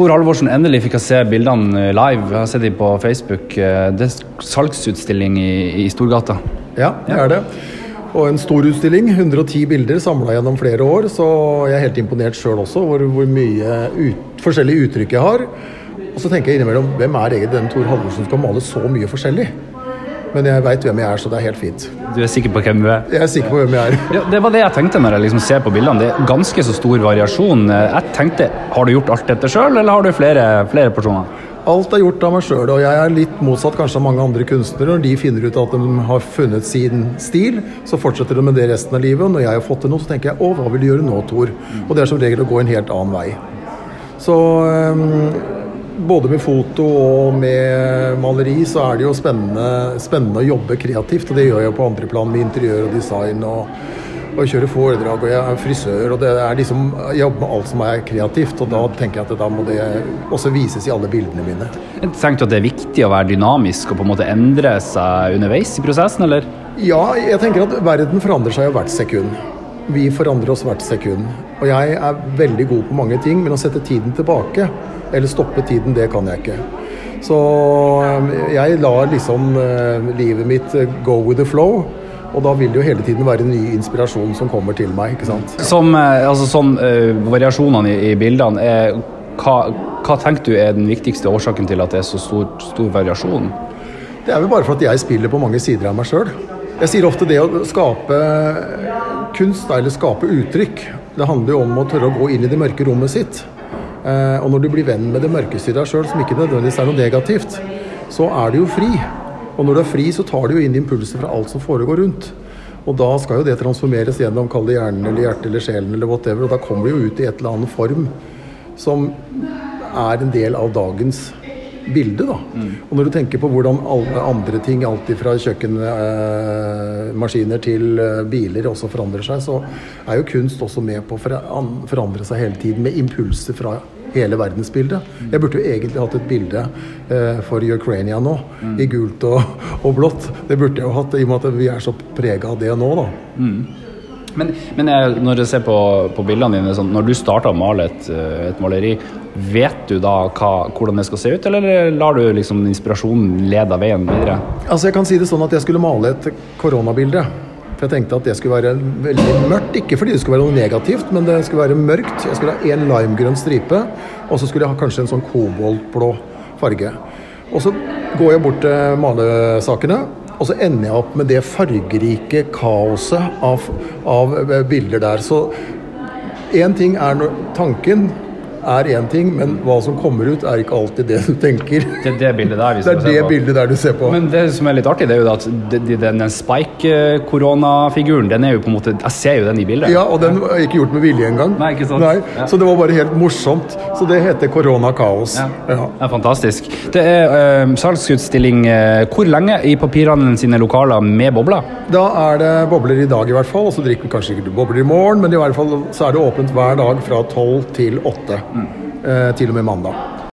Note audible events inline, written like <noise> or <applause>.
Tor Halvorsen, endelig fikk jeg se bildene eh, live. Jeg har sett dem på Facebook. Eh, det er salgsutstilling i, i Storgata. Ja, det er det. Og en stor utstilling. 110 bilder samla gjennom flere år. Så jeg er helt imponert sjøl også hvor, hvor mye ut, forskjellige uttrykk jeg har. Og så tenker jeg innimellom hvem er egentlig den Tor Halvorsen som kan male så mye forskjellig? Men jeg veit hvem jeg er, så det er helt fint. Du er sikker på hvem du er? Jeg er sikker på hvem jeg er. Ja, det var det jeg tenkte når jeg liksom ser på bildene. Det er ganske så stor variasjon. Jeg tenkte, Har du gjort alt dette sjøl, eller har du flere, flere personer? Alt er gjort av meg sjøl, og jeg er litt motsatt kanskje av mange andre kunstnere. Når de finner ut at de har funnet sin stil, så fortsetter de med det resten av livet. Og når jeg har fått til noe, så tenker jeg å, hva vil du gjøre nå, Tor? Og det er som regel å gå en helt annen vei. Så um, både med foto og med maleri så er det jo spennende, spennende, å jobbe kreativt. Og det gjør jeg på andre plan med interiør og design og, og kjøre foredrag. Og jeg er frisør. Og det er liksom, jeg jobber med alt som er kreativt. Og da tenker jeg at da må det også vises i alle bildene mine. Jeg tenkte at det er viktig å være dynamisk og på en måte endre seg underveis i prosessen, eller? Ja, jeg tenker at verden forandrer seg jo hvert sekund. Vi forandrer oss hvert sekund. Og jeg er veldig god på mange ting, men å sette tiden tilbake eller stoppe tiden, det kan jeg ikke. Så um, jeg lar liksom uh, livet mitt uh, go with the flow. Og da vil det jo hele tiden være ny inspirasjon som kommer til meg. ikke sant? Som, altså, som uh, variasjonene i, i bildene, er, hva, hva, tenker du er den viktigste årsaken til at det er så stor, stor variasjon? Det er vel bare for at jeg spiller på mange sider av meg sjøl. Jeg sier ofte det å skape kunst, eller skape uttrykk, det handler jo om å tørre å gå inn i det mørke rommet sitt. Eh, og når du blir venn med det mørkeste i deg sjøl, som ikke nødvendigvis er noe negativt, så er du jo fri. Og når du er fri, så tar du jo inn impulser fra alt som foregår rundt. Og da skal jo det transformeres gjennom kall det hjernen eller hjertet eller sjelen eller whatever. Og da kommer det jo ut i et eller annet form som er en del av dagens bilde. da. Mm. Og når du tenker på hvordan andre ting, alt fra kjøkkenmaskiner eh, til eh, biler, også forandrer seg, så er jo kunst også med på å forandre seg hele tiden med impulser fra hele verdensbildet. Jeg burde jo egentlig hatt et bilde eh, for Ukraina nå, mm. i gult og, og, blått. Det burde jeg jo hatt, i og med at vi er så prega av det nå, da. Mm. Men, men jeg, når jeg ser på, på bildene dine, sånn, når du starter å male et, et, maleri, vet du da hva, hvordan det skal se ut, eller lar du liksom inspirasjonen lede veien videre? Altså Jeg kan si det sånn at jeg skulle male et koronabilde. For Jeg tenkte at det skulle være veldig mørkt. Ikke fordi det skulle være noe negativt, men det skulle være mørkt. Jeg skulle ha én limegrønn stripe, og så skulle jeg ha kanskje en sånn koboltblå farge. Og så går jeg bort til malesakene, og så ender jeg opp med det fargerike kaoset av, av bilder der. Så én ting er når tanken er én ting, men hva som kommer ut, er ikke alltid det du tenker. Det er det bildet der. <laughs> Det er det bildet der du ser på. Men det som er litt artig, det er jo at den, den Spike-koronafiguren, den er jo på en måte Jeg ser jo den i bildet. Ja, og den er ikke gjort med vilje engang. Nei, ikke sant? Nei, ja. Så det var bare helt morsomt. Så det heter Koronakaos. Ja. ja. Det er fantastisk. Det er uh, salgsutstilling uh, hvor lenge i papirhandelen sine lokaler med bobler? Da er det bobler i dag i hvert fall, og så drikker vi kanskje ikke bobler i morgen, men i hvert fall så er det åpent hver dag fra tolv til åtte. Mm. Eh, til og med mandag.